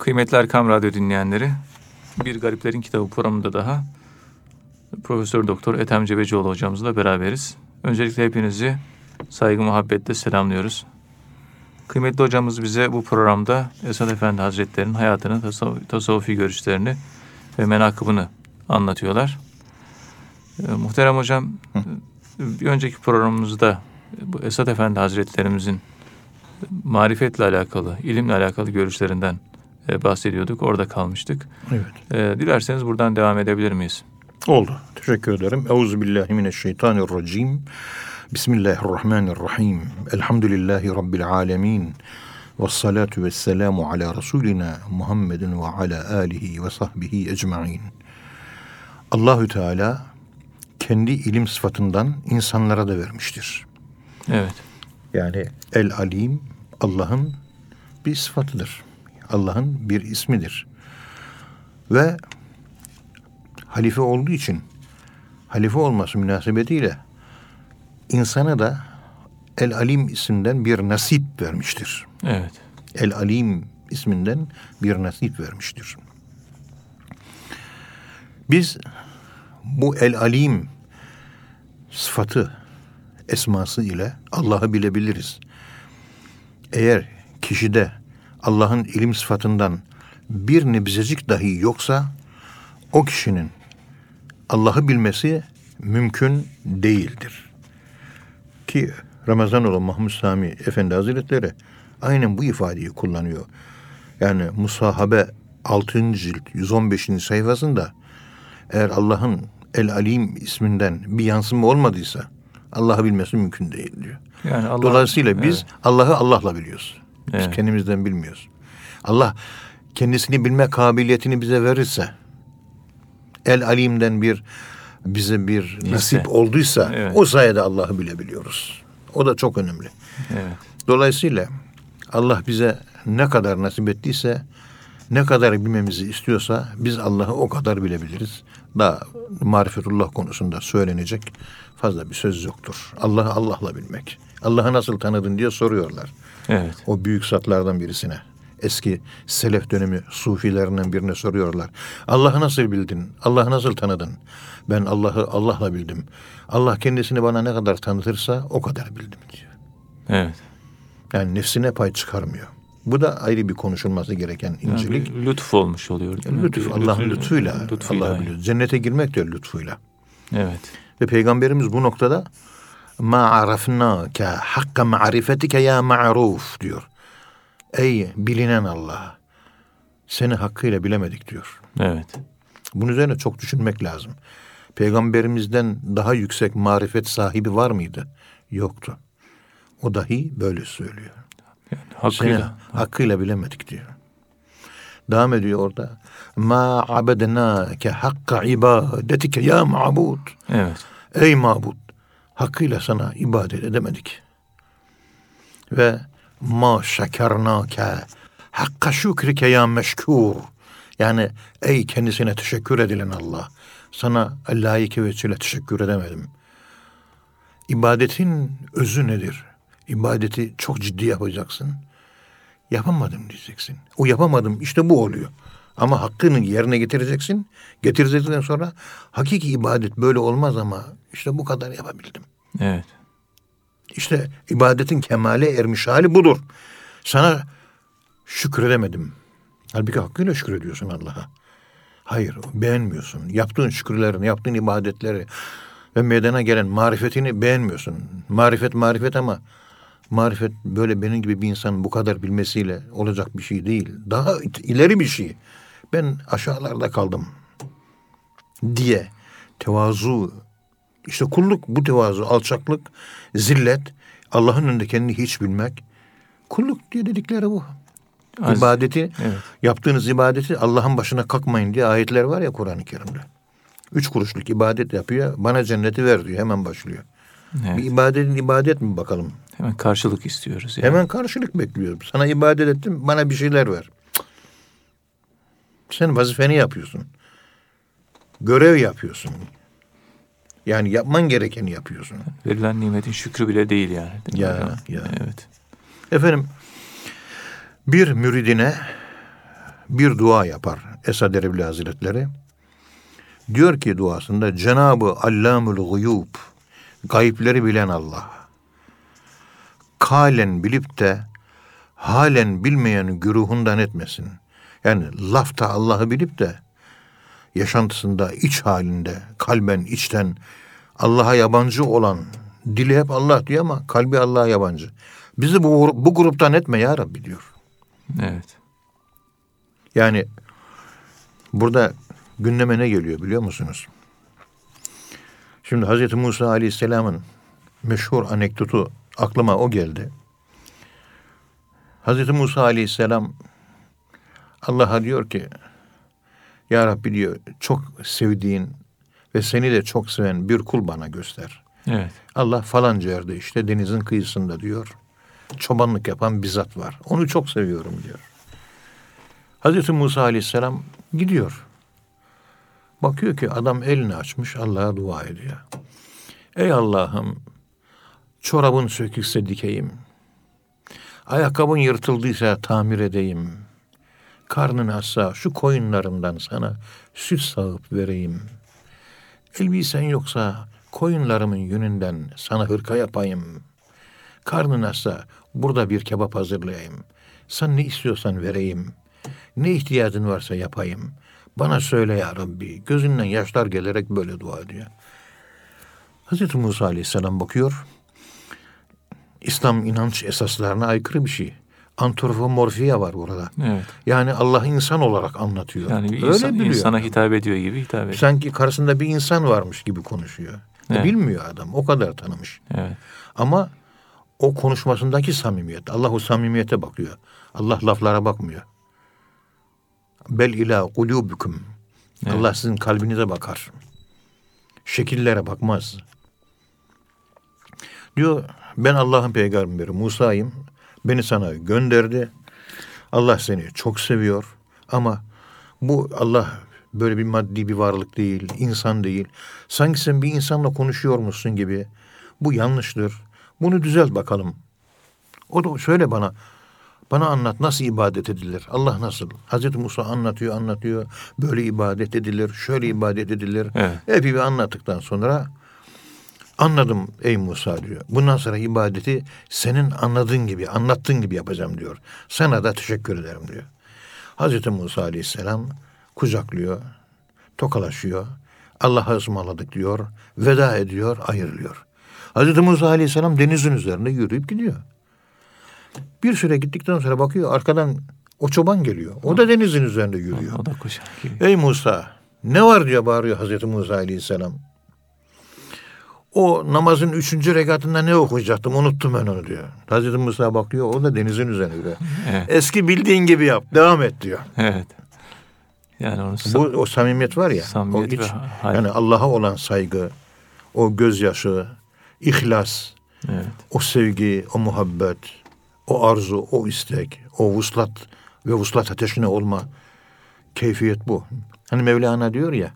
Kıymetli Erkam Radyo dinleyenleri, Bir Gariplerin Kitabı programında daha Profesör Doktor Ethem Cebecioğlu hocamızla beraberiz. Öncelikle hepinizi saygı muhabbetle selamlıyoruz. Kıymetli hocamız bize bu programda Esad Efendi Hazretleri'nin hayatını, tasavv- tasavvufi görüşlerini ve menakıbını anlatıyorlar. Ee, muhterem hocam, bir önceki programımızda bu Esad Efendi Hazretlerimizin marifetle alakalı, ilimle alakalı görüşlerinden e, bahsediyorduk. Orada kalmıştık. Evet. E, dilerseniz buradan devam edebilir miyiz? Oldu. Teşekkür ederim. Euzubillahimineşşeytanirracim. Bismillahirrahmanirrahim. Elhamdülillahi Rabbil alemin. Ve salatu ve selamu ala Resulina Muhammedin ve ala alihi ve sahbihi ecma'in. Allahü Teala kendi ilim sıfatından insanlara da vermiştir. Evet. Yani El Alim Allah'ın bir sıfatıdır. Allah'ın bir ismidir. Ve halife olduğu için halife olması münasebetiyle insana da El Alim isimden bir nasip vermiştir. Evet. El Alim isminden bir nasip vermiştir. Biz bu El Alim sıfatı esması ile Allah'ı bilebiliriz. Eğer kişide Allah'ın ilim sıfatından bir nebzecik dahi yoksa o kişinin Allah'ı bilmesi mümkün değildir. Ki Ramazanoğlu Mahmud Sami Efendi Hazretleri aynen bu ifadeyi kullanıyor. Yani Musahabe 6. cilt 115. sayfasında eğer Allah'ın El Alim isminden bir yansıma olmadıysa Allah'ı bilmesi mümkün değil diyor. Yani Allah, Dolayısıyla biz Evet. Allah'ı Allah'la biliyoruz. Biz Evet. kendimizden bilmiyoruz. Allah kendisini bilme kabiliyetini bize verirse El Alim'den bir bize bir nasip olduysa Evet. o sayede Allah'ı bilebiliyoruz. O da çok önemli. Evet. Dolayısıyla Allah bize ne kadar nasip ettiyse, ne kadar bilmemizi istiyorsa biz Allah'ı o kadar bilebiliriz. Daha marifetullah konusunda söylenecek fazla bir söz yoktur. Allah'ı Allah'la bilmek. Allah'ı nasıl tanıdın diye soruyorlar. Evet. O büyük zatlardan birisine. Eski selef dönemi sufilerinden birine soruyorlar. Allah'ı nasıl bildin? Allah'ı nasıl tanıdın? Ben Allah'ı Allah'la bildim. Allah kendisini bana ne kadar tanıtırsa o kadar bildim diyor. Evet. Yani nefsine pay çıkarmıyor. Bu da ayrı bir konuşulması gereken Yani incelik. bir lütuf olmuş oluyor. değil mi? Lütuf, Allah'ın lütfu- lütfuyla, lütfuyla, Allah'ı biliyor. Cennete girmek de lütfuyla. Evet. Ve Peygamberimiz bu noktada ma arafnake hakka marifetike ya ma'ruf diyor. Ey bilinen Allah seni hakkıyla bilemedik diyor. Evet. Bunun üzerine çok düşünmek lazım. Peygamberimizden daha yüksek marifet sahibi var mıydı? Yoktu. O dahi böyle söylüyor. Yani Seni hakkıyla. hakkıyla bilemedik diyor. Devam ediyor orada. Ma abednâke hakka ibadetike ya ma'bud. Evet. Ey mabud hakkıyla sana ibadet edemedik. Ve ma şekernâke hakka şükrike ya meşkur. Yani ey kendisine teşekkür edilen Allah. Sana layık ve teşekkür edemedim. İbadetin özü nedir? İbadeti çok ciddi yapacaksın. Yapamadım diyeceksin. O yapamadım işte bu oluyor. Ama hakkını yerine getireceksin. Getirdikten sonra hakiki ibadet böyle olmaz ama işte bu kadar yapabildim. Evet. İşte ibadetin kemale ermiş hali budur. Sana şükredemedim. Halbuki hakkıyla şükrediyorsun Allah'a. Hayır beğenmiyorsun. Yaptığın şükürlerini, yaptığın ibadetleri ve meydana gelen marifetini beğenmiyorsun. Marifet marifet ama marifet böyle benim gibi bir insanın bu kadar bilmesiyle olacak bir şey değil. Daha ileri bir şey. Ben aşağılarda kaldım diye tevazu işte kulluk bu tevazu, alçaklık, zillet, Allah'ın önünde kendini hiç bilmek. Kulluk diye dedikleri bu. Az- İbadeti, Evet. yaptığınız ibadeti Allah'ın başına kalkmayın diye ayetler var ya Kur'an-ı Kerim'de. Üç kuruşluk ibadet yapıyor, bana cenneti ver diyor, hemen başlıyor. Evet. Bir ibadetin ibadet mi bakalım? Hemen karşılık istiyoruz. Yani. Hemen karşılık bekliyorum. Sana ibadet ettim, bana bir şeyler ver. Cık. Sen vazifeni yapıyorsun. Görev yapıyorsun. Yani yapman gerekeni yapıyorsun. Verilen nimetin şükrü bile değil yani. Değil Ya, hocam? ya. Evet. Efendim bir müridine bir dua yapar Esad Erbil Hazretleri. Diyor ki duasında Cenabı Allamul Guyub gayipleri bilen Allah. Kalen bilip de halen bilmeyen güruhundan etmesin. Yani lafta Allah'ı bilip de yaşantısında, iç halinde, kalben, içten Allah'a yabancı olan, dili hep Allah diyor ama kalbi Allah'a yabancı. Bizi bu, bu gruptan etme ya Rabbi diyor. Evet. Yani burada gündeme ne geliyor biliyor musunuz? Şimdi Hazreti Musa Aleyhisselam'ın meşhur anekdotu aklıma o geldi. Hazreti Musa Aleyhisselam Allah'a diyor ki Ya Rabbi diyor çok sevdiğin ve seni de çok seven bir kul bana göster. Evet. Allah falanca yerde işte denizin kıyısında diyor. Çobanlık yapan bir zat var. Onu çok seviyorum diyor. Hazreti Musa Aleyhisselam gidiyor. Bakıyor ki adam elini açmış Allah'a dua ediyor. Ey Allah'ım çorabın sökükse dikeyim. Ayakkabın yırtıldıysa tamir edeyim. Karnın assa şu koyunlarımdan sana süt sağıp vereyim. Elbisen yoksa koyunlarımın yününden sana hırka yapayım. Karnın assa burada bir kebap hazırlayayım. Sen ne istiyorsan vereyim. Ne ihtiyacın varsa yapayım. Bana söyle ya Rabbi. Gözünden yaşlar gelerek böyle dua ediyor. Hazreti Musa Aleyhisselam bakıyor. İslam inanç esaslarına aykırı bir şey. Antropomorfiya var burada. Evet. Yani Allah insan olarak anlatıyor. Yani Öyle insan, biliyor. insana hitap ediyor gibi hitap ediyor. Sanki karşısında bir insan varmış gibi konuşuyor. E, Evet. Bilmiyor adam. O kadar tanımış. Evet. Ama o konuşmasındaki samimiyet. Allah o samimiyete bakıyor. Allah laflara bakmıyor. Bel ila kulubukum. Evet. Allah sizin kalbinize bakar. Şekillere bakmaz. Diyor ben Allah'ın peygamberi Musa'yım. Beni sana gönderdi. Allah seni çok seviyor. Ama bu Allah böyle bir maddi bir varlık değil, insan değil. Sanki sen bir insanla konuşuyormuşsun gibi. Bu yanlıştır. Bunu düzelt bakalım. O da söyle bana. Bana anlat nasıl ibadet edilir? Allah nasıl? Hazreti Musa anlatıyor, anlatıyor. Böyle ibadet edilir, şöyle ibadet edilir. Evet. Epey bir anlattıktan sonra anladım ey Musa diyor. Bundan sonra ibadeti senin anladığın gibi, anlattığın gibi yapacağım diyor. Sana da teşekkür ederim diyor. Hazreti Musa aleyhisselam kucaklıyor, tokalaşıyor. Allah'a ısmarladık diyor, veda ediyor, ayrılıyor. Hazreti Musa aleyhisselam denizin üzerinde yürüyüp gidiyor. Bir süre gittikten sonra bakıyor arkadan o çoban geliyor. O da denizin üzerinde yürüyor. O da kuşak gibi. Ey Musa ne var diyor bağırıyor Hazreti Musa aleyhisselam. O namazın üçüncü rekatında ne okuyacaktım unuttum ben onu diyor. Hazreti Musa bakıyor o da denizin üzerinde. Evet. Eski bildiğin gibi yap devam et diyor. Evet. Yani onu Bu o samimiyet var ya. Samimiyet o ve iç, hal. yani Allah'a olan saygı, o gözyaşı, ihlas, evet. o sevgi, o muhabbet, o arzu, o istek, o vuslat ve vuslat ateşine olma keyfiyet bu. Hani Mevlana diyor ya,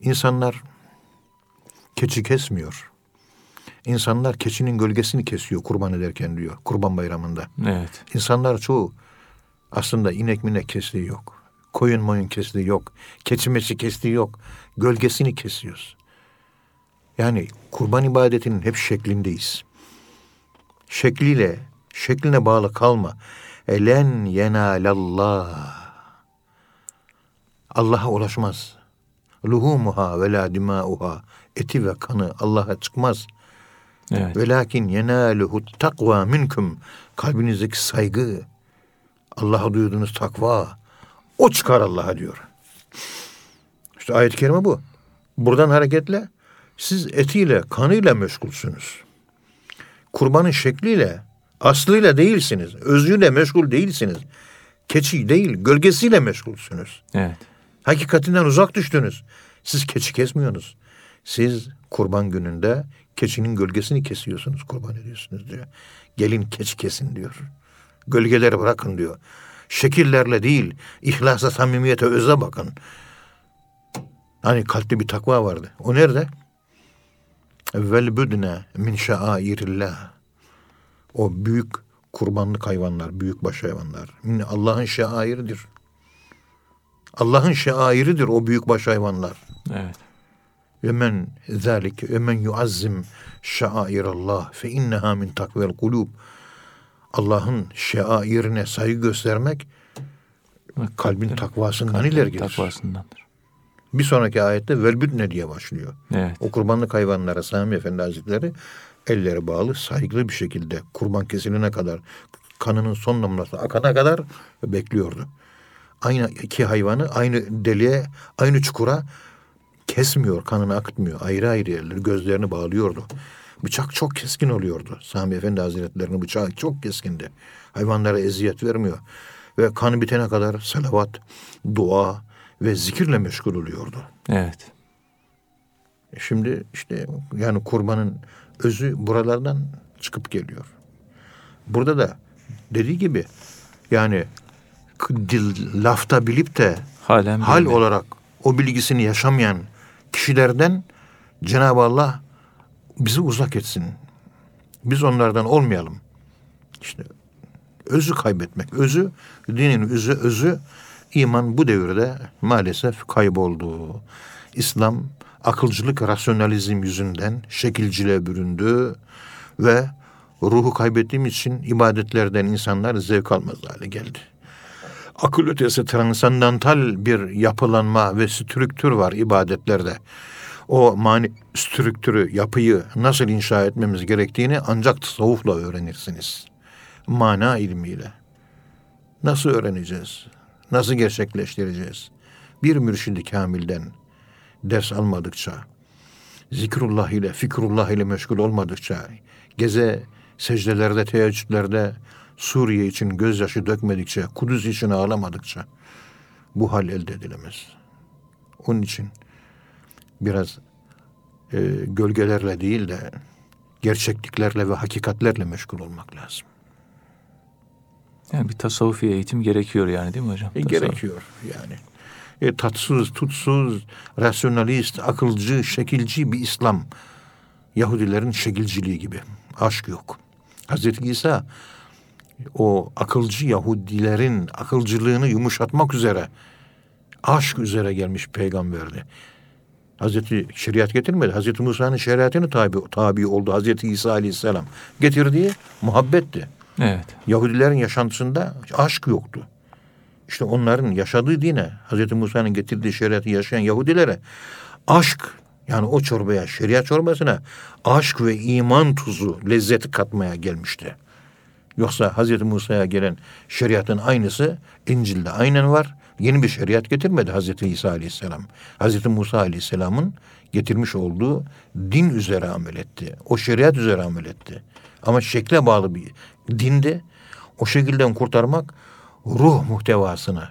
insanlar keçi kesmiyor. İnsanlar keçinin gölgesini kesiyor kurban ederken diyor, kurban bayramında. Evet. İnsanlar çoğu aslında inek minek kestiği yok. Koyun moyun kestiği yok. Keçi meçi kestiği yok. Gölgesini kesiyoruz. Yani kurban ibadetinin hep şeklindeyiz. Şekliyle, şekline bağlı kalma. Elen yenalallah. Allah'a ulaşmaz. Luhumuha ve la dimauha. Eti ve kanı Allah'a çıkmaz. Evet. Velakin yenaluhu takva minkum. Kalbinizdeki saygı, Allah'a duyduğunuz takva, o çıkar Allah'a diyor. İşte ayet-i kerime bu. Buradan hareketle siz etiyle, kanıyla meşgulsünüz. Kurbanın şekliyle, aslıyla değilsiniz. Özüyle meşgul değilsiniz. Keçi değil, gölgesiyle meşgulsünüz. Evet. Hakikatinden uzak düştünüz. Siz keçi kesmiyorsunuz. Siz kurban gününde keçinin gölgesini kesiyorsunuz, kurban ediyorsunuz diyor. Gelin keçi kesin diyor. Gölgeleri bırakın diyor. Şekillerle değil, ihlasa, samimiyete, öze bakın. Hani kalpte bir takva vardı. O nerede? Vel budne min şairillah. O büyük kurbanlık hayvanlar, büyük baş hayvanlar. Allah'ın şairidir. Allah'ın şairidir o büyükbaş hayvanlar. Evet. Ve men zalik ve men yuazzim şairallah fe inneha min takvel kulub. Allah'ın şairine saygı göstermek kalbin takvasından Kalbin ileri gelir. Takvasındandır. Bir sonraki ayette velbüdne diye başlıyor. Evet. O kurbanlık hayvanlara Sami Efendi Hazretleri elleri bağlı saygılı bir şekilde kurban kesilene kadar kanının son damlası akana kadar bekliyordu. Aynı iki hayvanı aynı deliğe, aynı çukura kesmiyor, kanını akıtmıyor. Ayrı ayrı yerleri, gözlerini bağlıyordu. Bıçak çok keskin oluyordu. Sami Efendi Hazretleri'nin bıçağı çok keskindi. Hayvanlara eziyet vermiyor. Ve kan bitene kadar salavat, dua ve zikirle meşgul oluyordu. Evet. Şimdi işte yani kurbanın özü buralardan çıkıp geliyor. Burada da dediği gibi yani dil lafta bilip de Halen hal bilmiyor. olarak o bilgisini yaşamayan kişilerden Cenab-ı Allah bizi uzak etsin. Biz onlardan olmayalım. İşte özü kaybetmek. Özü, dinin özü, özü iman bu devirde maalesef kayboldu. İslam akılcılık, rasyonalizm yüzünden şekilciliğe büründü ve ruhu kaybettiğim için ibadetlerden insanlar zevk almaz hale geldi. Akıl ötesi transandantal bir yapılanma ve strüktür var ibadetlerde. O mani strüktürü, yapıyı nasıl inşa etmemiz gerektiğini ancak tasavvufla öğrenirsiniz. Mana ilmiyle. Nasıl öğreneceğiz? Nasıl gerçekleştireceğiz? Bir mürşidi kamilden ders almadıkça, zikrullah ile, fikrullah ile meşgul olmadıkça, geze secdelerde, teheccüdlerde Suriye için gözyaşı dökmedikçe, Kudüs için ağlamadıkça bu hal elde edilemez. Onun için biraz e, gölgelerle değil de gerçekliklerle ve hakikatlerle meşgul olmak lazım. Yani bir tasavvufi eğitim gerekiyor yani değil mi hocam? E, Tasavvuf. gerekiyor yani. E, tatsız, tutsuz, rasyonalist, akılcı, şekilci bir İslam. Yahudilerin şekilciliği gibi. Aşk yok. Hazreti İsa o akılcı Yahudilerin akılcılığını yumuşatmak üzere aşk üzere gelmiş peygamberdi. Hazreti şeriat getirmedi. Hazreti Musa'nın şeriatını tabi, tabi oldu. Hazreti İsa Aleyhisselam getirdiği muhabbetti. Evet. Yahudilerin yaşantısında aşk yoktu. İşte onların yaşadığı dine, Hz. Musa'nın getirdiği şeriatı yaşayan Yahudilere aşk yani o çorbaya, şeriat çorbasına aşk ve iman tuzu, lezzeti katmaya gelmişti. Yoksa Hz. Musa'ya gelen şeriatın aynısı İncil'de aynen var. Yeni bir şeriat getirmedi Hz. İsa Aleyhisselam. Hz. Musa Aleyhisselam'ın getirmiş olduğu din üzere amel etti. O şeriat üzere amel etti. Ama şekle bağlı bir dinde o şekilden kurtarmak ruh muhtevasını,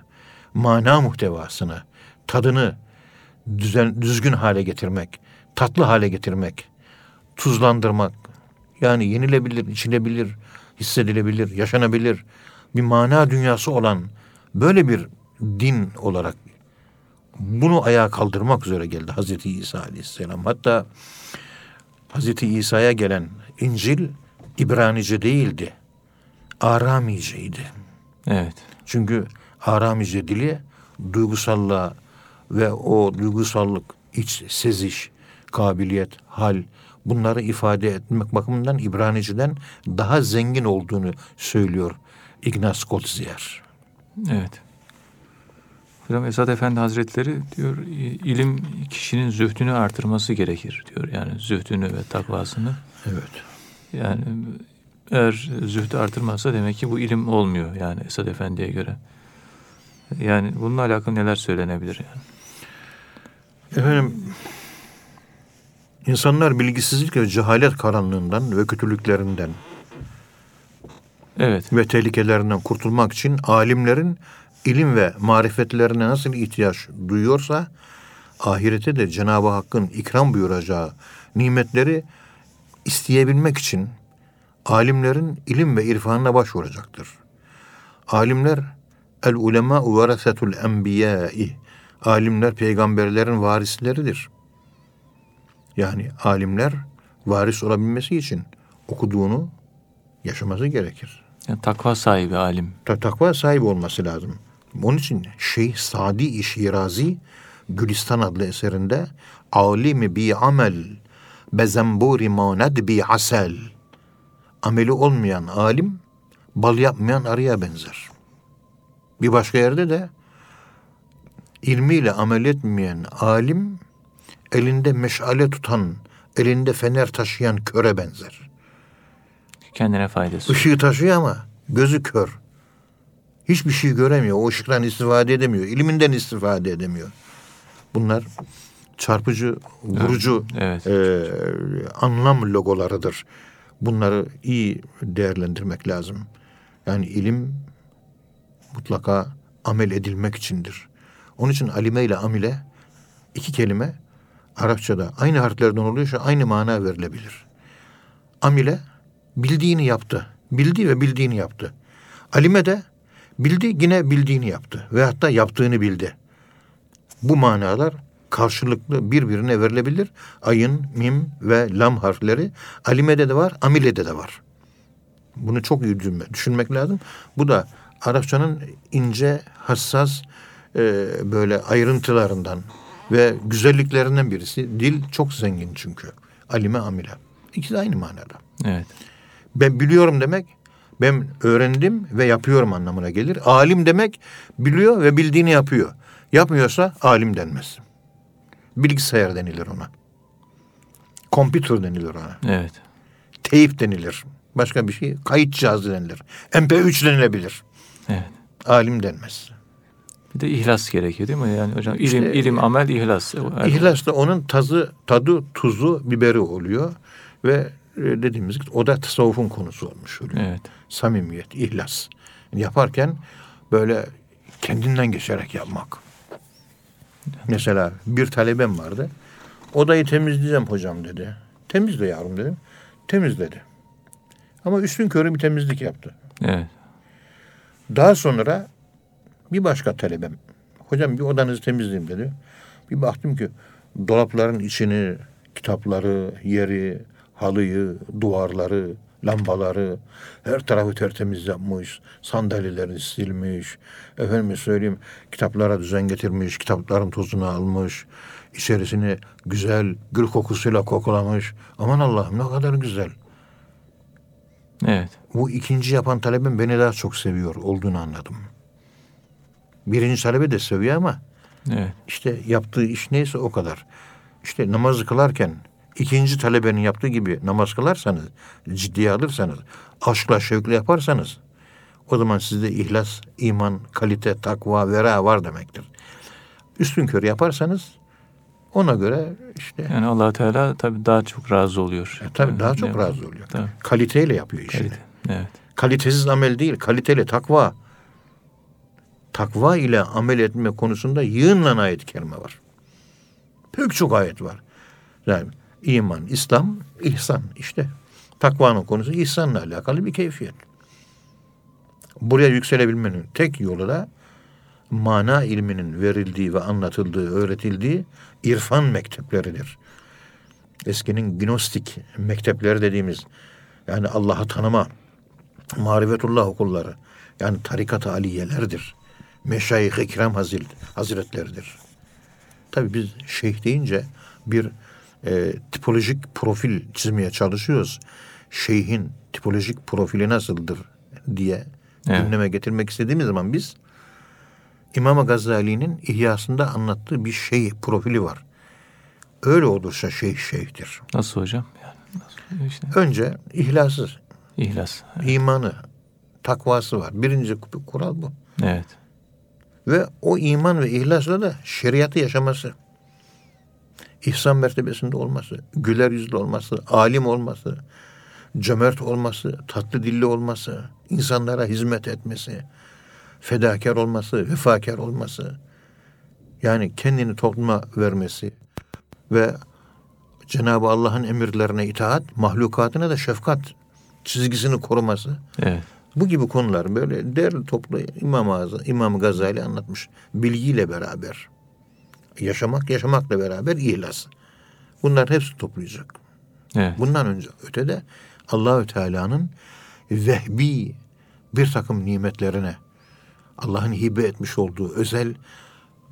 mana muhtevasını, tadını düzen, düzgün hale getirmek, tatlı hale getirmek, tuzlandırmak. Yani yenilebilir, içilebilir, hissedilebilir, yaşanabilir bir mana dünyası olan böyle bir din olarak bunu ayağa kaldırmak üzere geldi Hazreti İsa Aleyhisselam. Hatta Hazreti İsa'ya gelen İncil İbranice değildi. Aramiceydi. Evet. Çünkü Aramice dili duygusallığa ve o duygusallık, iç seziş, kabiliyet, hal bunları ifade etmek bakımından İbraniceden daha zengin olduğunu söylüyor Ignaz Goldziher. Evet. Hocam Esad Efendi Hazretleri diyor ilim kişinin zühdünü artırması gerekir diyor. Yani zühdünü ve takvasını. Evet. Yani eğer zühdü artırmazsa demek ki bu ilim olmuyor yani Esad Efendi'ye göre. Yani bununla alakalı neler söylenebilir yani? Efendim insanlar bilgisizlik ve cehalet karanlığından ve kötülüklerinden Evet. ve tehlikelerinden kurtulmak için alimlerin ilim ve marifetlerine nasıl ihtiyaç duyuyorsa ahirete de Cenab-ı Hakk'ın ikram buyuracağı nimetleri isteyebilmek için alimlerin ilim ve irfanına başvuracaktır. Alimler el ulema verasetul enbiyai. Alimler peygamberlerin varisleridir. Yani alimler varis olabilmesi için okuduğunu yaşaması gerekir. Yani takva sahibi alim. Ta- takva sahibi olması lazım. Onun için Şeyh Sadi Şirazi Gülistan adlı eserinde alimi bi amel bezemburi maned bi asel ameli olmayan alim bal yapmayan arıya benzer. Bir başka yerde de ilmiyle amel etmeyen alim elinde meşale tutan, elinde fener taşıyan köre benzer. Kendine faydası. Işığı taşıyor ama gözü kör. Hiçbir şey göremiyor. O ışıktan istifade edemiyor. ilminden istifade edemiyor. Bunlar çarpıcı, vurucu Evet. e, anlam logolarıdır. Bunları iyi değerlendirmek lazım. Yani ilim mutlaka amel edilmek içindir. Onun için alime ile amile iki kelime Arapçada aynı harflerden oluyorsa aynı mana verilebilir. Amile bildiğini yaptı. Bildi ve bildiğini yaptı. Alime de bildi yine bildiğini yaptı. Ve hatta yaptığını bildi. Bu manalar karşılıklı birbirine verilebilir. Ayın, mim ve lam harfleri alimede de var, amilede de var. Bunu çok iyi düşünme- düşünmek lazım. Bu da Arapçanın ince, hassas e, böyle ayrıntılarından ve güzelliklerinden birisi. Dil çok zengin çünkü. Alime, amile. İkisi de aynı manada. Evet. Ben biliyorum demek ben öğrendim ve yapıyorum anlamına gelir. Alim demek biliyor ve bildiğini yapıyor. Yapmıyorsa alim denmez. Bilgisayar denilir ona. Kompütür denilir ona. Evet. Teyip denilir. Başka bir şey kayıt cihazı denilir. MP3 denilebilir. Evet. Alim denmez. Bir de ihlas gerekiyor değil mi? Yani hocam ilim, İşte- ilim, amel, ihlas. Evet. İhlas da onun tazı, tadı, tuzu, biberi oluyor. Ve e, dediğimiz gibi o da tasavvufun konusu olmuş oluyor. Evet. samimiyet, ihlas. Yani yaparken böyle kendinden geçerek yapmak. Mesela bir talebem vardı. Odayı temizleyeceğim hocam dedi. Temizle yavrum dedim. Temizledi. Ama üstün körü bir temizlik yaptı. Evet. Daha sonra bir başka talebem. Hocam bir odanızı temizleyeyim dedi. Bir baktım ki dolapların içini, kitapları, yeri, halıyı, duvarları, lambaları, her tarafı tertemiz yapmış. Sandalyeleri silmiş. Efendim söyleyeyim kitaplara düzen getirmiş. Kitapların tozunu almış. içerisini güzel gül kokusuyla kokulamış. Aman Allah'ım ne kadar güzel. Evet. Bu ikinci yapan talebim beni daha çok seviyor olduğunu anladım. Birinci talebe de seviyor ama Evet. işte yaptığı iş neyse o kadar. İşte namazı kılarken ikinci talebenin yaptığı gibi namaz kılarsanız, ciddiye alırsanız, aşkla şevkle yaparsanız o zaman sizde ihlas, iman, kalite, takva, vera var demektir. Üstün körü yaparsanız ona göre işte Yani allah Teala tabii daha çok razı oluyor. e, tabii daha çok razı oluyor. Tabii. Kaliteyle yapıyor işini. Kalite. Evet. Kalitesiz amel değil, kaliteli takva. Takva ile amel etme konusunda yığınla ayet-i kerime var. Pek çok ayet var. Yani iman, İslam, ihsan işte. Takvanın konusu ihsanla alakalı bir keyfiyet. Buraya yükselebilmenin tek yolu da mana ilminin verildiği ve anlatıldığı, öğretildiği irfan mektepleridir. Eskinin gnostik mektepleri dediğimiz yani Allah'ı tanıma, marifetullah okulları yani tarikat-ı aliyelerdir. Meşayih-i İkram Hazir, Hazretleridir. Tabii biz şeyh deyince bir e, tipolojik profil çizmeye çalışıyoruz. Şeyhin tipolojik profili nasıldır diye Evet. gündeme getirmek istediğimiz zaman biz İmam Gazali'nin İhyasında anlattığı bir şey profili var. Öyle olursa şeyh şeyhtir. Nasıl hocam? Yani nasıl? İşte Önce ihlası, ihlas. imanı, takvası var. Birinci kural bu. Evet. Ve o iman ve ihlasla da şeriatı yaşaması. İhsan mertebesinde olması, güler yüzlü olması, alim olması, cömert olması, tatlı dilli olması, insanlara hizmet etmesi, fedakar olması, vefakar olması. Yani kendini topluma vermesi ve Cenab-ı Allah'ın emirlerine itaat, mahlukatına da şefkat çizgisini koruması. Evet. Bu gibi konular böyle değerli toplu İmam Azam, İmam Gazali anlatmış. Bilgiyle beraber. Yaşamak, yaşamakla beraber ihlas. Bunlar hepsi toplayacak. Evet. Bundan önce ötede Allahü Teala'nın vehbi bir takım nimetlerine Allah'ın hibe etmiş olduğu özel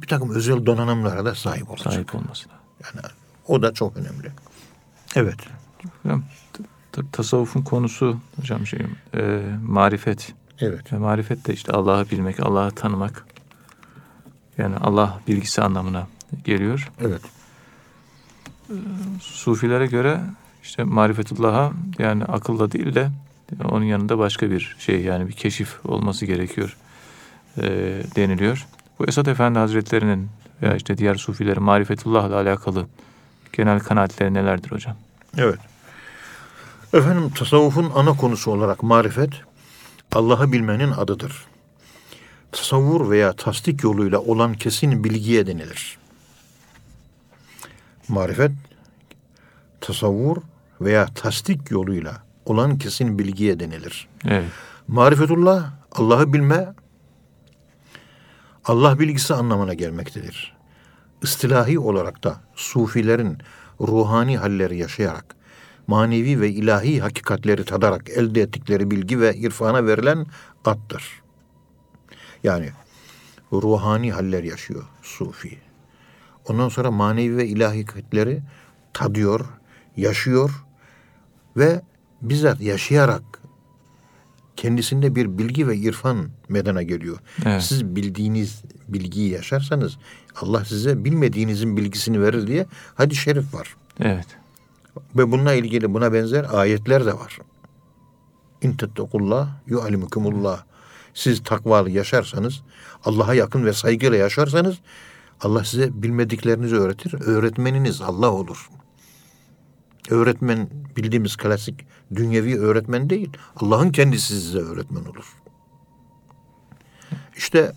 bir takım özel donanımlara da sahip olacak. Sahip olması. Yani o da çok önemli. Evet. Hocam t- t- tasavvufun konusu hocam şey e, marifet. Evet. Ve marifet de işte Allah'ı bilmek, Allah'ı tanımak. Yani Allah bilgisi anlamına geliyor. Evet. Sufilere göre işte marifetullah'a yani akılla değil de onun yanında başka bir şey yani bir keşif olması gerekiyor e, deniliyor. Bu Esat Efendi Hazretleri'nin veya işte diğer sufilerin marifetullah'la alakalı genel kanaatleri nelerdir hocam? Evet. Efendim tasavvufun ana konusu olarak marifet Allah'ı bilmenin adıdır. Tasavvur veya tasdik yoluyla olan kesin bilgiye denilir. Marifet tasavvur veya tasdik yoluyla olan kesin bilgiye denilir. Evet. Marifetullah Allah'ı bilme Allah bilgisi anlamına gelmektedir. İstilahi olarak da sufilerin ruhani halleri yaşayarak manevi ve ilahi hakikatleri tadarak elde ettikleri bilgi ve irfana verilen addır. Yani ruhani haller yaşıyor sufi. Ondan sonra manevi ve ilahi hakikatleri tadıyor, yaşıyor ve bizzat yaşayarak kendisinde bir bilgi ve irfan medena geliyor. Evet. Siz bildiğiniz bilgiyi yaşarsanız Allah size bilmediğinizin bilgisini verir diye hadis-i şerif var. Evet. Ve bununla ilgili buna benzer ayetler de var. İn tettekullah yu'alimukumullah. Siz takvalı yaşarsanız, Allah'a yakın ve saygıyla yaşarsanız Allah size bilmediklerinizi öğretir. Öğretmeniniz Allah olur. Öğretmen bildiğimiz klasik dünyevi öğretmen değil. Allah'ın kendisi size öğretmen olur. İşte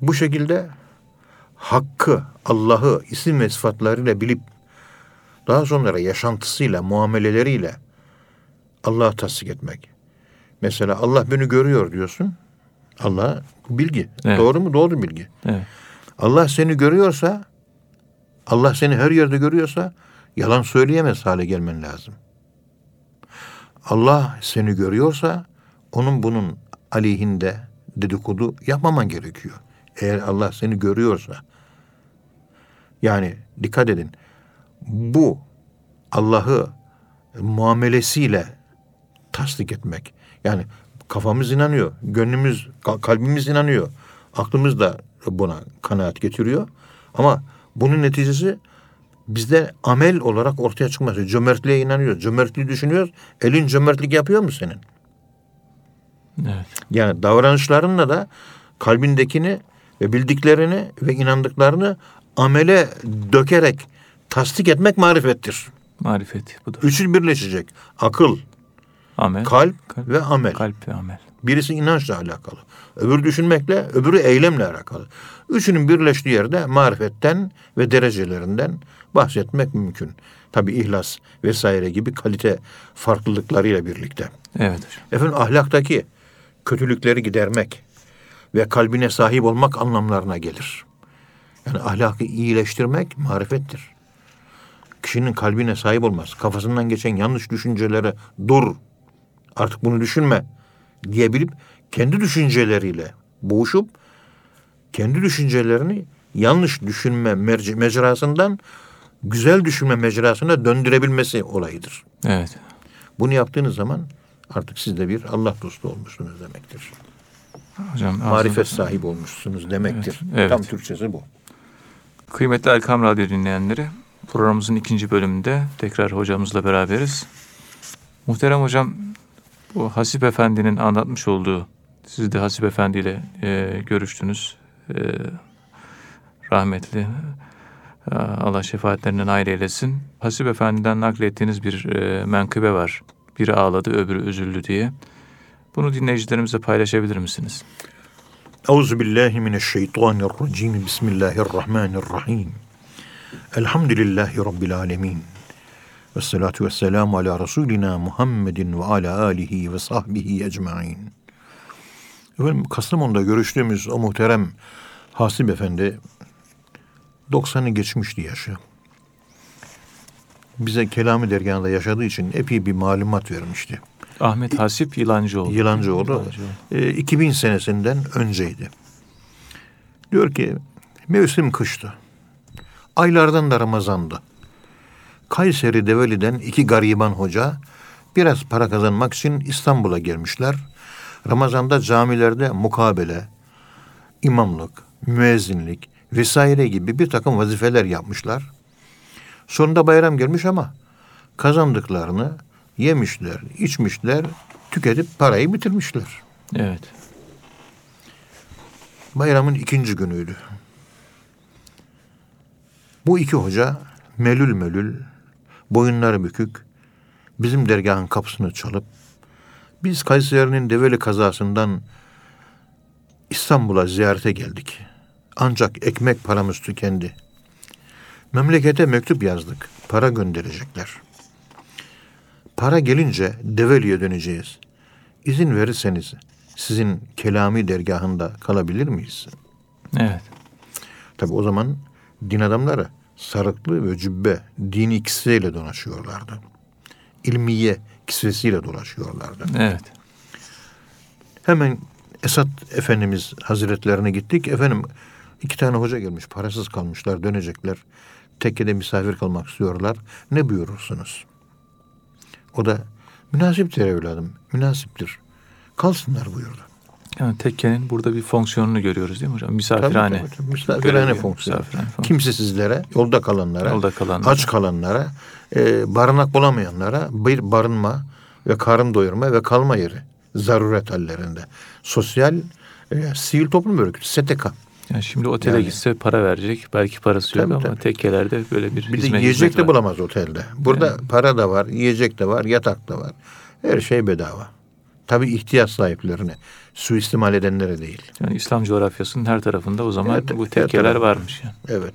bu şekilde hakkı, Allah'ı isim ve sıfatlarıyla bilip daha sonra yaşantısıyla, muameleleriyle Allah'ı tasdik etmek. Mesela Allah beni görüyor diyorsun. Allah bilgi. Evet. Doğru mu? Doğru bilgi. Evet. Allah seni görüyorsa, Allah seni her yerde görüyorsa yalan söyleyemez hale gelmen lazım. Allah seni görüyorsa onun bunun aleyhinde dedikodu yapmaman gerekiyor. Eğer Allah seni görüyorsa. Yani dikkat edin. Bu Allah'ı muamelesiyle tasdik etmek. Yani kafamız inanıyor, gönlümüz, kal- kalbimiz inanıyor. Aklımız da buna kanaat getiriyor. Ama bunun neticesi bizde amel olarak ortaya çıkması. Cömertliğe inanıyoruz. Cömertliği düşünüyoruz. Elin cömertlik yapıyor mu senin? Evet. Yani davranışlarınla da kalbindekini ve bildiklerini ve inandıklarını amele dökerek tasdik etmek marifettir. Marifet budur. Üçü birleşecek. Akıl, Amel. kalp, kalp, ve amel. kalp ve amel. Birisi inançla alakalı. Öbürü düşünmekle, öbürü eylemle alakalı. Üçünün birleştiği yerde marifetten ve derecelerinden bahsetmek mümkün. Tabi ihlas vesaire gibi kalite farklılıklarıyla birlikte. Evet hocam. Efendim ahlaktaki kötülükleri gidermek ve kalbine sahip olmak anlamlarına gelir. Yani ahlakı iyileştirmek marifettir. Kişinin kalbine sahip olmaz. Kafasından geçen yanlış düşüncelere dur. Artık bunu düşünme diyebilip kendi düşünceleriyle boğuşup kendi düşüncelerini yanlış düşünme mecrasından güzel düşünme mecrasına döndürebilmesi olayıdır. Evet. Bunu yaptığınız zaman artık siz de bir Allah dostu olmuşsunuz demektir. Hocam Marifet ağzınıza- sahibi olmuşsunuz demektir. Evet, evet. Tam Türkçesi bu. Kıymetli Erkam Radyo dinleyenleri, programımızın ikinci bölümünde tekrar hocamızla beraberiz. Muhterem hocam, bu Hasip Efendi'nin anlatmış olduğu, siz de Hasip Efendi ile e, görüştünüz. E, rahmetli, e, Allah şefaatlerinden ayrı eylesin. Hasip Efendi'den naklettiğiniz bir e, menkıbe var. Biri ağladı, öbürü üzüldü diye. Bunu dinleyicilerimize paylaşabilir misiniz? Euzu billahi mineşşeytanirracim. Bismillahirrahmanirrahim. Elhamdülillahi rabbil alamin. Ve salatu ve selamu ala Resulina Muhammedin ve ala alihi ve sahbihi ecmain. Efendim Kastamonu'da görüştüğümüz o muhterem Hasip Efendi 90'ı geçmişti yaşı. Bize Kelami dergahında yaşadığı için epey bir malumat vermişti. Ahmet Hasip Yılancıoğlu. Yılancıoğlu. Yılancıoğlu. E, 2000 senesinden önceydi. Diyor ki mevsim kıştı. Aylardan da Ramazan'dı. Kayseri Develi'den iki gariban hoca biraz para kazanmak için İstanbul'a gelmişler. Ramazan'da camilerde mukabele, imamlık, müezzinlik vesaire gibi bir takım vazifeler yapmışlar. Sonunda bayram gelmiş ama kazandıklarını yemişler, içmişler, tüketip parayı bitirmişler. Evet. Bayramın ikinci günüydü. Bu iki hoca melül melül, boyunları bükük, bizim dergahın kapısını çalıp, biz Kayseri'nin Develi kazasından İstanbul'a ziyarete geldik. Ancak ekmek paramız tükendi. Memlekete mektup yazdık. Para gönderecekler. Para gelince Develi'ye döneceğiz. İzin verirseniz sizin kelami dergahında kalabilir miyiz? Evet. Tabi o zaman din adamları sarıklı ve cübbe dini kisveyle dolaşıyorlardı. İlmiye kisvesiyle dolaşıyorlardı. Evet. Hemen Esat Efendimiz Hazretlerine gittik. Efendim iki tane hoca gelmiş parasız kalmışlar dönecekler. Tekkede misafir kalmak istiyorlar. Ne buyurursunuz? O da münasiptir evladım münasiptir. Kalsınlar buyurdu. Yani tekkenin burada bir fonksiyonunu görüyoruz değil mi hocam? Misafirhane. Tabii, tabii, Misafirhane Görevi, fonksiyonu. misafirhane fonksiyonu. Kimsesizlere, yolda kalanlara, Yolda kalanlara. aç kalanlara, e, barınak bulamayanlara bir barınma ve karın doyurma ve kalma yeri zaruret hallerinde. Sosyal e, sivil toplum örgütü, STK. Yani şimdi otele Yani- gitse para verecek. Belki parası yok Tabii, ama tabii. tekkelerde böyle bir Bir de hizmet, yiyecek hizmet de var. bulamaz otelde. Burada para da var, yiyecek de var, yatak da var. Her şey bedava. Tabii ihtiyaç sahiplerine, suistimal edenlere değil. Yani İslam coğrafyasının her tarafında o zaman Evet, bu tarafında. varmış yani. Evet.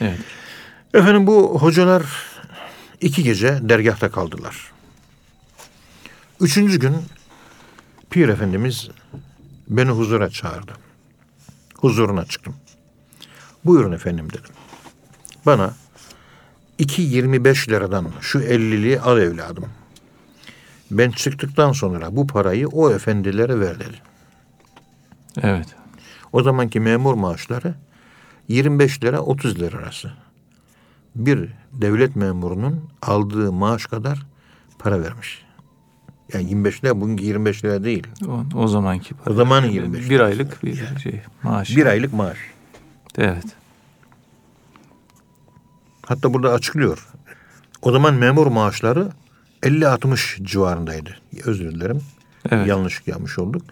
Evet. Efendim bu hocalar iki gece dergahta kaldılar. Üçüncü gün Pir Efendimiz beni huzura çağırdı. Huzuruna çıktım. Buyurun efendim dedim. Bana 2.25 liradan şu 50'liği al evladım. Ben çıktıktan sonra bu parayı o efendilere ver dedi. Evet. O zamanki memur maaşları 25 lira 30 lira arası. Bir devlet memurunun aldığı maaş kadar para vermiş. Yani 25 lira bugünkü 25 lira değil. O, o zamanki para. O zamanın 25 Bir aylık bir şey maaş. Bir aylık maaş. Evet. Hatta burada açıklıyor. O zaman memur maaşları 50-60 civarındaydı. Özür dilerim. Evet. Yanlış yapmış olduk.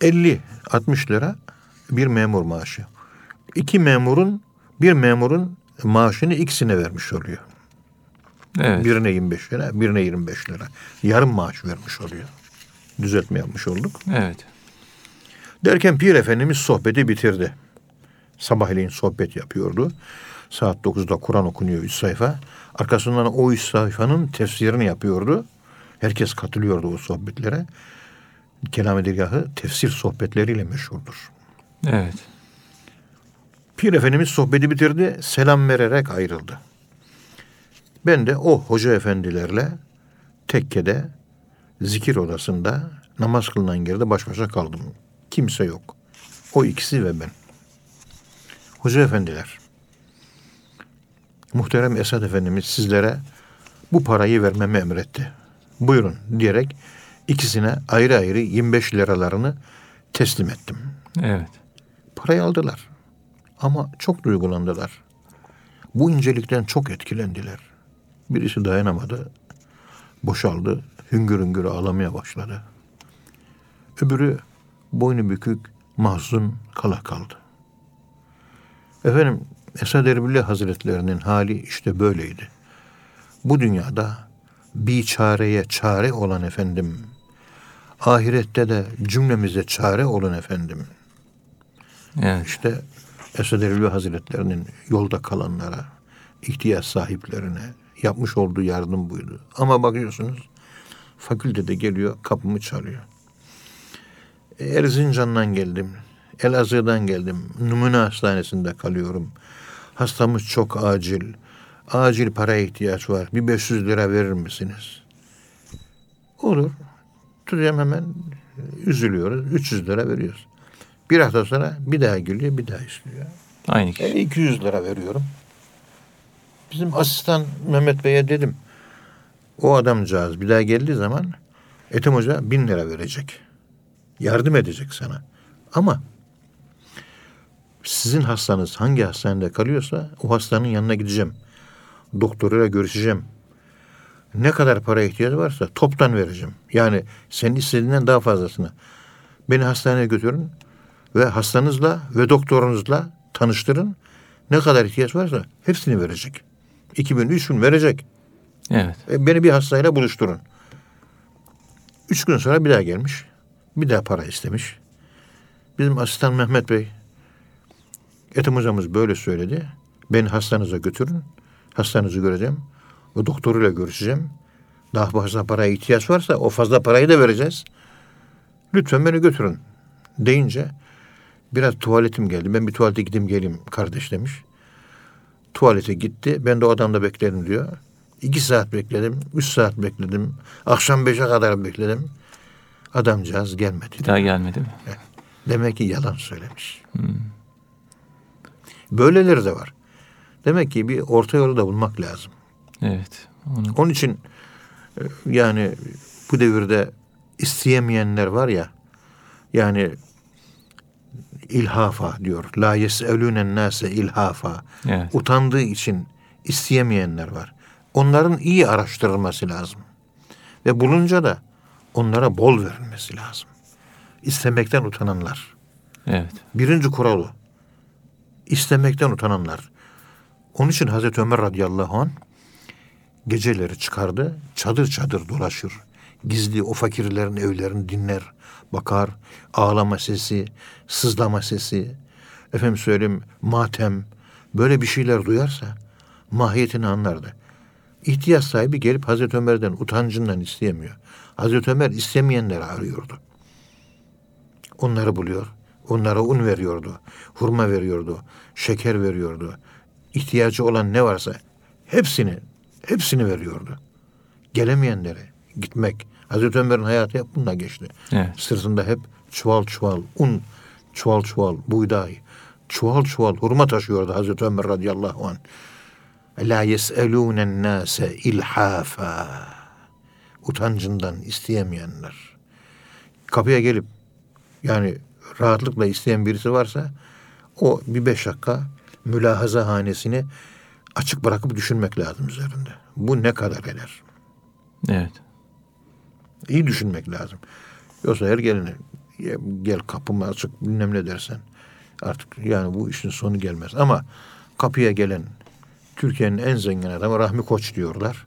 50-60 lira bir memur maaşı. İki memurun bir memurun maaşını ikisine vermiş oluyor. Evet. Birine 25 lira, birine 25 lira. Yarım maaş vermiş oluyor. Düzeltme yapmış olduk. Evet. Derken Pir Efendimiz sohbeti bitirdi. Sabahleyin sohbet yapıyordu. Saat 9'da Kur'an okunuyor 3 sayfa. Arkasından o 3 sayfanın tefsirini yapıyordu. Herkes katılıyordu o sohbetlere. Kelam-ı Dergahı tefsir sohbetleriyle meşhurdur. Evet. Pir Efendimiz sohbeti bitirdi, selam vererek ayrıldı. Ben de o hoca efendilerle tekkede, zikir odasında namaz kılınan yerde baş başa kaldım. Kimse yok. O ikisi ve ben. Hoca efendiler, muhterem Esad Efendimiz sizlere bu parayı vermemi emretti. Buyurun diyerek ikisine ayrı ayrı 25 liralarını teslim ettim. Evet. Parayı aldılar. Ama çok duygulandılar. Bu incelikten çok etkilendiler. Birisi dayanamadı. Boşaldı. Hüngür hüngür ağlamaya başladı. Öbürü boynu bükük, mahzun kala kaldı. Efendim Esad Erbil Hazretlerinin hali işte böyleydi. Bu dünyada bir çareye çare olan efendim. Ahirette de cümlemize çare olun efendim. Evet. İşte Esad Erbil Hazretlerinin yolda kalanlara, ihtiyaç sahiplerine yapmış olduğu yardım buydu. Ama bakıyorsunuz fakültede geliyor kapımı çalıyor. Erzincan'dan geldim. Elazığ'dan geldim. Numune Hastanesi'nde kalıyorum. Hastamız çok acil. Acil paraya ihtiyaç var. Bir 500 lira verir misiniz? Olur. Tutacağım hemen üzülüyoruz. 300 lira veriyoruz. Bir hafta sonra bir daha geliyor, bir daha istiyor. Aynı E, kişi. 200 lira veriyorum. Bizim asistan Mehmet Bey'e dedim. O adamcağız bir daha geldiği zaman Ethem Hoca bin lira verecek. Yardım edecek sana. Ama sizin hastanız hangi hastanede kalıyorsa o hastanın yanına gideceğim. Doktoruyla görüşeceğim. Ne kadar para ihtiyacı varsa toptan vereceğim. Yani senin istediğinden daha fazlasını. Beni hastaneye götürün ve hastanızla ve doktorunuzla tanıştırın. Ne kadar ihtiyaç varsa hepsini verecek. 2000, 3000 verecek. Evet. E, beni bir hastayla buluşturun. Üç gün sonra bir daha gelmiş. Bir daha para istemiş. Bizim asistan Mehmet Bey, Ethem hocamız böyle söyledi. Beni hastanıza götürün. Hastanızı göreceğim. O doktoruyla görüşeceğim. Daha fazla paraya ihtiyaç varsa o fazla parayı da vereceğiz. Lütfen beni götürün deyince biraz tuvaletim geldi. Ben bir tuvalete gideyim geleyim kardeş demiş. Tuvalete gitti. Ben de o adamda bekledim diyor. İki saat bekledim. Üç saat bekledim. Akşam beşe kadar bekledim. Adamcağız gelmedi. Bir daha gelmedi mi? Demek ki yalan söylemiş. Böyleleri de var. Demek ki bir orta yolu da bulmak lazım. Evet. Onu Onun için e, yani bu devirde isteyemeyenler var ya yani ilhafa diyor. La yes'elûnen nase ilhafa. Evet. Utandığı için isteyemeyenler var. Onların iyi araştırılması lazım. Ve bulunca da onlara bol verilmesi lazım. İstemekten utananlar. Evet. Birinci kural o. İstemekten utananlar. Onun için Hazreti Ömer radıyallahu an geceleri çıkardı, çadır çadır dolaşır. Gizli o fakirlerin evlerini dinler, bakar, ağlama sesi, sızlama sesi, efendim söyleyeyim matem, böyle bir şeyler duyarsa mahiyetini anlardı. İhtiyaç sahibi gelip Hazreti Ömer'den utancından isteyemiyor. Hazreti Ömer istemeyenleri arıyordu. Onları buluyor. Onlara un veriyordu. Hurma veriyordu. Şeker veriyordu. İhtiyacı olan ne varsa hepsini hepsini veriyordu. Gelemeyenlere gitmek. Hazreti Ömer'in hayatı hep bununla geçti. Evet. Sırtında hep çuval çuval un, çuval çuval buğday, çuval çuval hurma taşıyordu Hazreti Ömer radıyallahu anh. La yes'elûnen nâse ilhafa. Utancından isteyemeyenler. Kapıya gelip yani rahatlıkla isteyen birisi varsa o bir beş dakika mülahaza hanesini açık bırakıp düşünmek lazım üzerinde. Bu ne kadar eder? Evet. İyi düşünmek lazım. Yoksa her gelene "Ya gel kapımı açık bilmem ne dersen artık yani bu işin sonu gelmez. Ama kapıya gelen Türkiye'nin en zengin adamı Rahmi Koç diyorlar.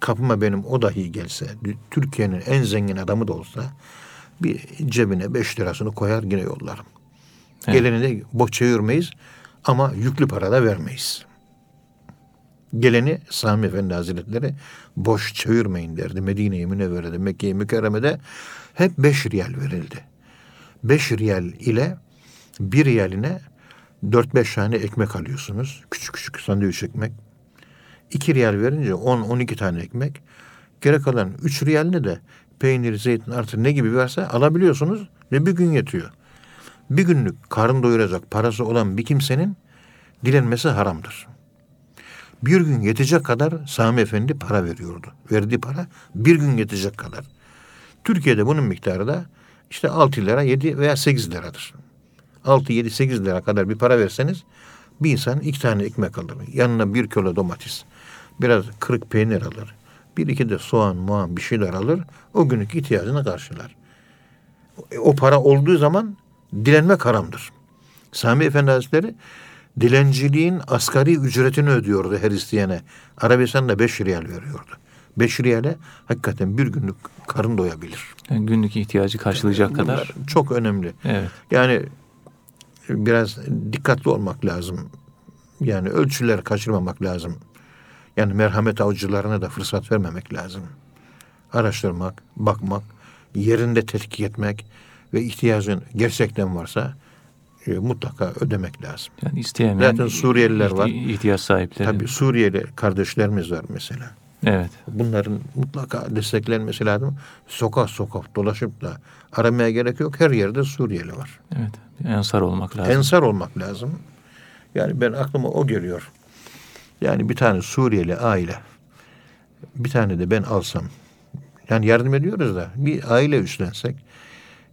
Kapıma benim o dahi gelse Türkiye'nin en zengin adamı da olsa bir cebine beş lirasını koyar yine yollarım. Evet. Geleni de boş çevirmeyiz ama yüklü para da vermeyiz. Geleni Sami Efendi Hazretleri boş çevirmeyin derdi. Medine-i Münevvere'de, Mekke-i Mükerreme'de hep beş riyal verildi. Beş riyal ile bir riyaline dört beş tane ekmek alıyorsunuz. Küçük küçük sandviç ekmek. İki riyal verince on, on iki tane ekmek. Gerek kalan üç riyaline de peynir, zeytin artık ne gibi varsa alabiliyorsunuz ve bir gün yetiyor. Bir günlük karın doyuracak parası olan bir kimsenin dilenmesi haramdır. Bir gün yetecek kadar Sami Efendi para veriyordu. Verdiği para bir gün yetecek kadar. Türkiye'de bunun miktarı da işte 6 lira, 7 veya 8 liradır. 6, 7, 8 lira kadar bir para verseniz bir insan iki tane ekmek alır. Yanına bir kilo domates, biraz kırık peynir alır. Bir iki de soğan, muğan bir şeyler alır. O günlük ihtiyacını karşılar. O para olduğu zaman dilenmek haramdır. Sami Efendi Hazretleri dilenciliğin asgari ücretini ödüyordu her isteyene. Arabistan'da 5 riyal veriyordu. 5 riyale hakikaten bir günlük karın doyabilir. Yani günlük ihtiyacı karşılayacak kadar. Bunlar çok önemli. Evet. Yani biraz dikkatli olmak lazım. Yani ölçüler kaçırmamak lazım. Yani merhamet avcılarına da fırsat vermemek lazım. Araştırmak, bakmak, yerinde tetkik etmek ve ihtiyacın gerçekten varsa e, mutlaka ödemek lazım. Yani isteyemeyen Zaten Suriyeliler var. ihti- ihtiyaç sahipleri. Tabii Suriyeli kardeşlerimiz var mesela. Evet. Bunların mutlaka desteklenmesi lazım. Sokak sokak dolaşıp da aramaya gerek yok. Her yerde Suriyeli var. Evet. Ensar olmak lazım. Ensar olmak lazım. Yani ben aklıma o geliyor. Yani bir tane Suriyeli aile bir tane de ben alsam yani yardım ediyoruz da bir aile üstlensek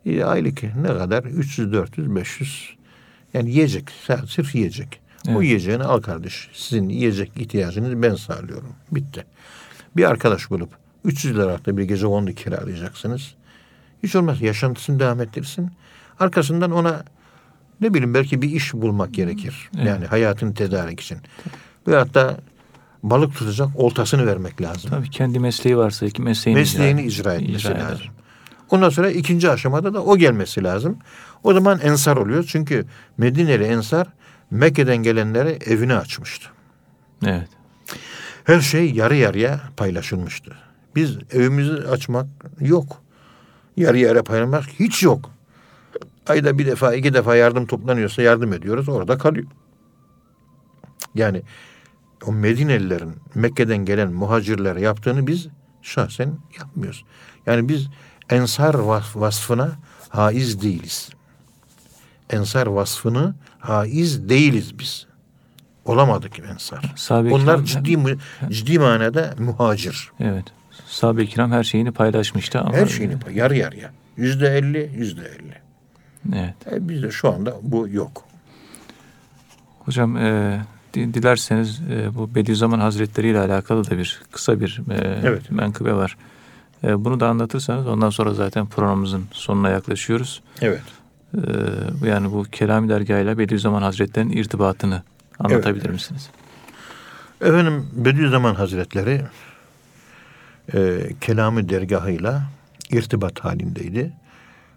e, aylık ne kadar 300 400 500 yani yiyecek sırf yiyecek. O Evet. yiyeceğini al kardeş. Sizin yiyecek ihtiyacınızı ben sağlıyorum. Bitti. Bir arkadaş bulup 300 liralık bir gece kondu kiralayacaksınız. Hiç olmaz yaşantısını devam ettirsin. Arkasından ona ne bileyim belki bir iş bulmak gerekir. Evet. Yani hayatını tedarik için. Veyahut da balık tutacak oltasını vermek lazım. Tabii kendi mesleği varsa ki mesleğini, Mesleğini icra etmesi icra eder. lazım. Ondan sonra ikinci aşamada da o gelmesi lazım. O zaman ensar oluyor. Çünkü Medineli ensar Mekke'den gelenlere evini açmıştı. Evet. Her şey yarı yarıya paylaşılmıştı. Biz evimizi açmak yok. Yarı yarıya paylaşmak hiç yok. Ayda bir defa iki defa yardım toplanıyorsa yardım ediyoruz orada kalıyor. Yani o Medinelilerin Mekke'den gelen muhacirlere yaptığını biz şahsen yapmıyoruz. Yani biz ensar vasf- vasfına haiz değiliz. Ensar vasfını haiz değiliz biz. Olamadık ensar. Sahabe-i Onlar ciddi mu- ciddi manada muhacir. Evet. Sahabe-i kiram her şeyini paylaşmıştı ama Her şeyini yarı yarıya. Yüzde elli, yüzde elli. Evet. E bizde şu anda bu yok. Hocam e, dilerseniz e, bu Bediüzzaman Hazretleri ile alakalı da bir kısa bir e, Evet. menkıbe var. E, bunu da anlatırsanız ondan sonra zaten programımızın sonuna yaklaşıyoruz. Evet. E, yani bu Kelami Dergah ile Bediüzzaman Hazretleri'nin irtibatını anlatabilir Evet. misiniz? Efendim Bediüzzaman Hazretleri e, kelamı dergahıyla irtibat halindeydi.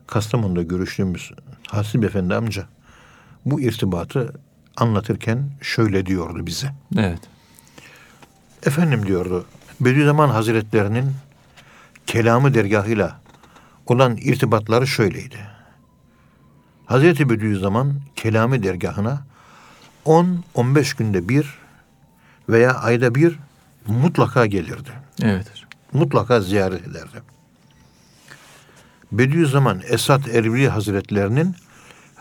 Kastamonu'da görüştüğümüz Hasip Efendi amca bu irtibatı anlatırken şöyle diyordu bize. Evet. Efendim diyordu Bediüzzaman Hazretlerinin kelamı dergahıyla olan irtibatları şöyleydi. Hazreti Bediüzzaman kelamı dergahına 10-15 günde bir veya ayda bir mutlaka gelirdi. Evet. Mutlaka ziyaret ederdi. Bediüzzaman Esat Erbil Hazretlerinin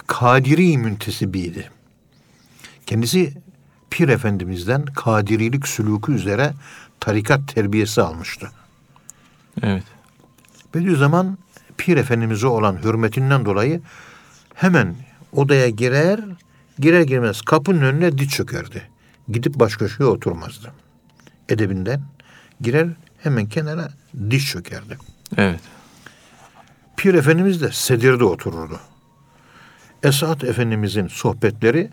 Kadiri müntesibiydi. Kendisi Pir Efendimiz'den kadirilik sülûkü üzere tarikat terbiyesi almıştı. Evet. Bediüzzaman Pir Efendimiz'e olan hürmetinden dolayı hemen odaya girer, girer girmez kapının önüne diz çökerdi. Gidip baş köşeye oturmazdı. Edebinden girer hemen kenara diz çökerdi. Evet. Pir Efendimiz de sedirde otururdu. Esat Efendimizin sohbetleri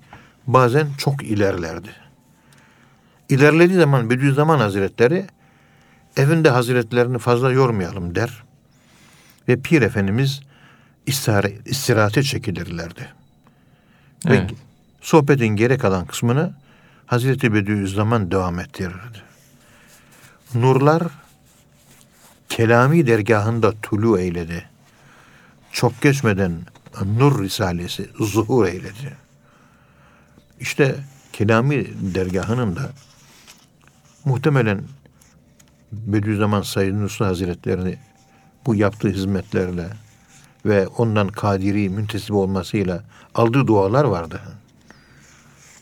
bazen çok ilerlerdi. İlerlediği zaman Bediüzzaman Hazretleri evinde hazretlerini fazla yormayalım der. Ve Pir Efendimiz istirahate çekilirlerdi. Evet. Ve sohbetin geri kalan kısmını Hazreti Bediüzzaman devam ettirirdi. Nurlar Kelami dergahında tulu eyledi. Çok geçmeden Nur Risalesi zuhur eyledi. İşte Kelami dergahının da muhtemelen Bediüzzaman Said Nursi Hazretlerini bu yaptığı hizmetlerle ve ondan kadiri müntesip olmasıyla aldığı dualar vardı.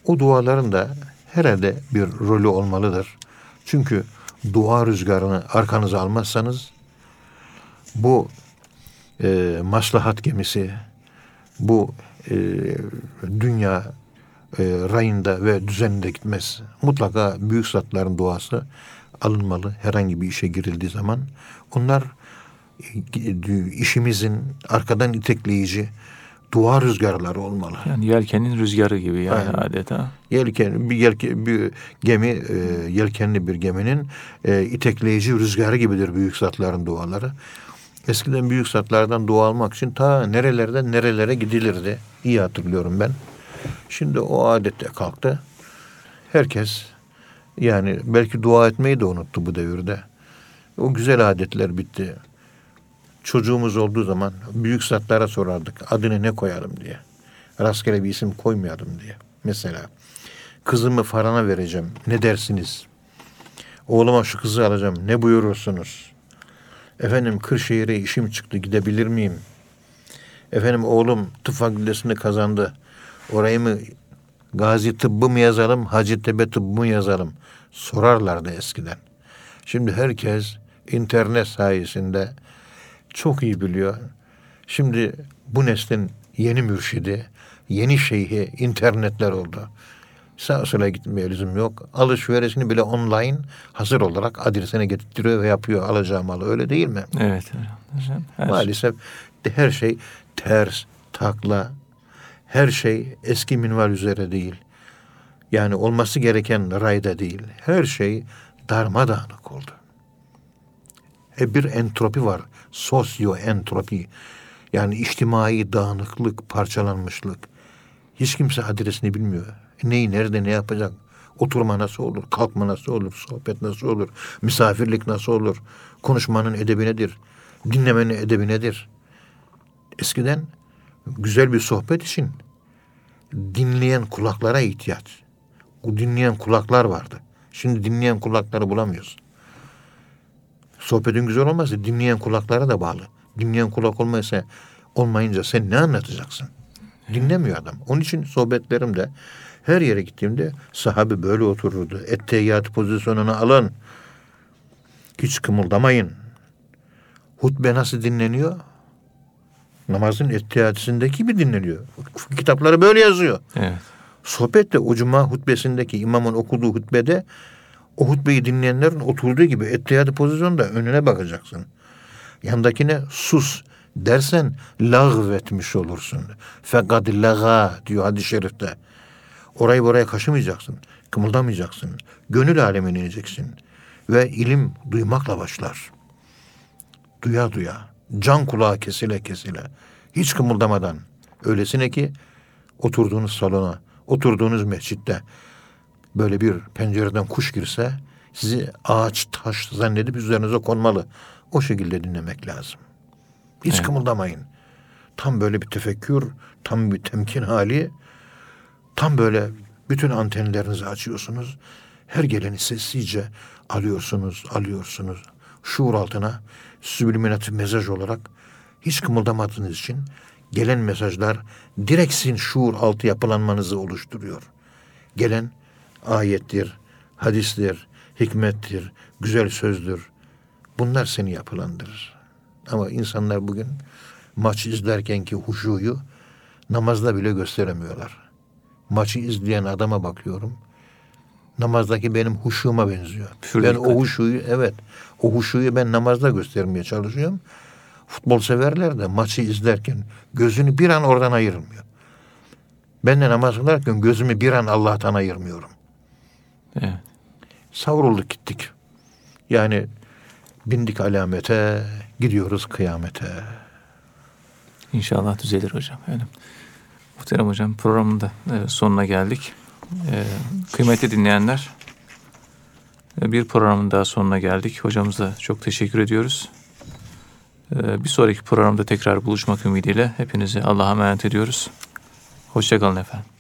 O duaların da herhalde bir rolü olmalıdır. Çünkü dua rüzgarını arkanıza almazsanız bu e, maslahat gemisi, bu e, dünya e, rayında ve düzeninde gitmez. Mutlaka büyük zatların duası alınmalı herhangi bir işe girildiği zaman. Onlar e, işimizin arkadan itekleyici dua rüzgarları olmalı. Yani yelkenin rüzgarı gibi yani Aynen. adeta. Yelken bir, yelke, bir gemi e, yelkenli bir geminin e, itekleyici rüzgarı gibidir büyük zatların duaları. Eskiden büyük zatlardan dua almak için ta nerelerden nerelere gidilirdi. İyi hatırlıyorum ben. Şimdi o adette kalktı. Herkes yani belki dua etmeyi de unuttu bu devirde. O güzel adetler bitti. Çocuğumuz olduğu zaman büyük zatlara sorardık adını ne koyalım diye. Rastgele bir isim koymayalım diye. Mesela kızımı Faran'a vereceğim ne dersiniz? Oğluma şu kızı alacağım. Ne buyurursunuz? Efendim Kırşehir'e işim çıktı. Gidebilir miyim? Efendim oğlum tıp fakültesini kazandı. Orayı mı Gazi tıbbı mı yazalım, Hacettepe tıbbı mı yazalım? Sorarlardı eskiden. Şimdi herkes internet sayesinde çok iyi biliyor. Şimdi bu neslin yeni mürşidi, yeni şeyhi internetler oldu. Sağa sola gitmeye lüzum yok. Alışverişini bile online hazır olarak adresine getirtiyor ve yapıyor alacağı malı. Öyle değil mi? Evet hocam. Her- Maalesef de her şey ters, takla, her şey eski minval üzere değil. Yani olması gereken rayda değil. Her şey darmadağınık oldu. E bir entropi var. Sosyo entropi. Yani içtimai dağınıklık, parçalanmışlık. Hiç kimse adresini bilmiyor. Neyi, nerede, ne yapacak? Oturma nasıl olur? Kalkma nasıl olur? Sohbet nasıl olur? Misafirlik nasıl olur? Konuşmanın edebi nedir? Dinlemenin edebi nedir? Eskiden güzel bir sohbet için dinleyen kulaklara ihtiyaç. Bu dinleyen kulaklar vardı. Şimdi dinleyen kulakları bulamıyoruz. Sohbetin güzel olmazsa dinleyen kulaklara da bağlı. Dinleyen kulak olmaysa olmayınca sen ne anlatacaksın? Dinlemiyor adam. Onun için sohbetlerimde her yere gittiğimde sahabe böyle otururdu. Etteyyat pozisyonuna alın. Hiç kımıldamayın. Hutbe nasıl dinleniyor? Namazın ettiyatısındaki gibi dinleniyor. Kitapları böyle yazıyor. Evet. Sohbet de o cuma hutbesindeki imamın okuduğu hutbede o hutbeyi dinleyenlerin oturduğu gibi ettiyatı pozisyonda önüne bakacaksın. Yandakine sus dersen lağvetmiş olursun. Fakat laga diyor hadis-i şerifte. Orayı buraya kaşımayacaksın. Kımıldamayacaksın. Gönül alemine ineceksin. Ve ilim duymakla başlar. Duya duya. Can kulağı kesile kesile. Hiç kımıldamadan. Öylesine ki oturduğunuz salona, oturduğunuz mescitte böyle bir pencereden kuş girse sizi ağaç taş zannedip üzerinize konmalı. O şekilde dinlemek lazım. Hiç Evet. kımıldamayın. Tam böyle bir tefekkür, tam bir temkin hali, tam böyle bütün antenlerinizi açıyorsunuz. Her geleni sessizce alıyorsunuz, alıyorsunuz. Şuur altına subliminatif mesaj olarak hiç kımıldamadığınız için gelen mesajlar direkt sizin şuur altı yapılanmanızı oluşturuyor. Gelen ayettir, hadistir, hikmettir, güzel sözdür. Bunlar seni yapılandırır. Ama insanlar bugün maç izlerkenki huşuyu namazda bile gösteremiyorlar. Maçı izleyen adama bakıyorum. Namazdaki benim huşuma benziyor. Pür ben dikkat. o huşuyu evet o huşuyu ben namazda göstermeye çalışıyorum. Futbol severler de maçı izlerken gözünü bir an oradan ayırmıyor. Ben de namaz kılarken gözümü bir an Allah'tan ayırmıyorum. Evet. Savrulduk gittik. Yani bindik alamete, gidiyoruz kıyamete. İnşallah düzelir hocam. Yani, muhterem hocam programın da e, sonuna geldik. E, kıymetli dinleyenler e, bir programın daha sonuna geldik. Hocamıza çok teşekkür ediyoruz. E, bir sonraki programda tekrar buluşmak ümidiyle hepinizi Allah'a emanet ediyoruz. Hoşçakalın efendim.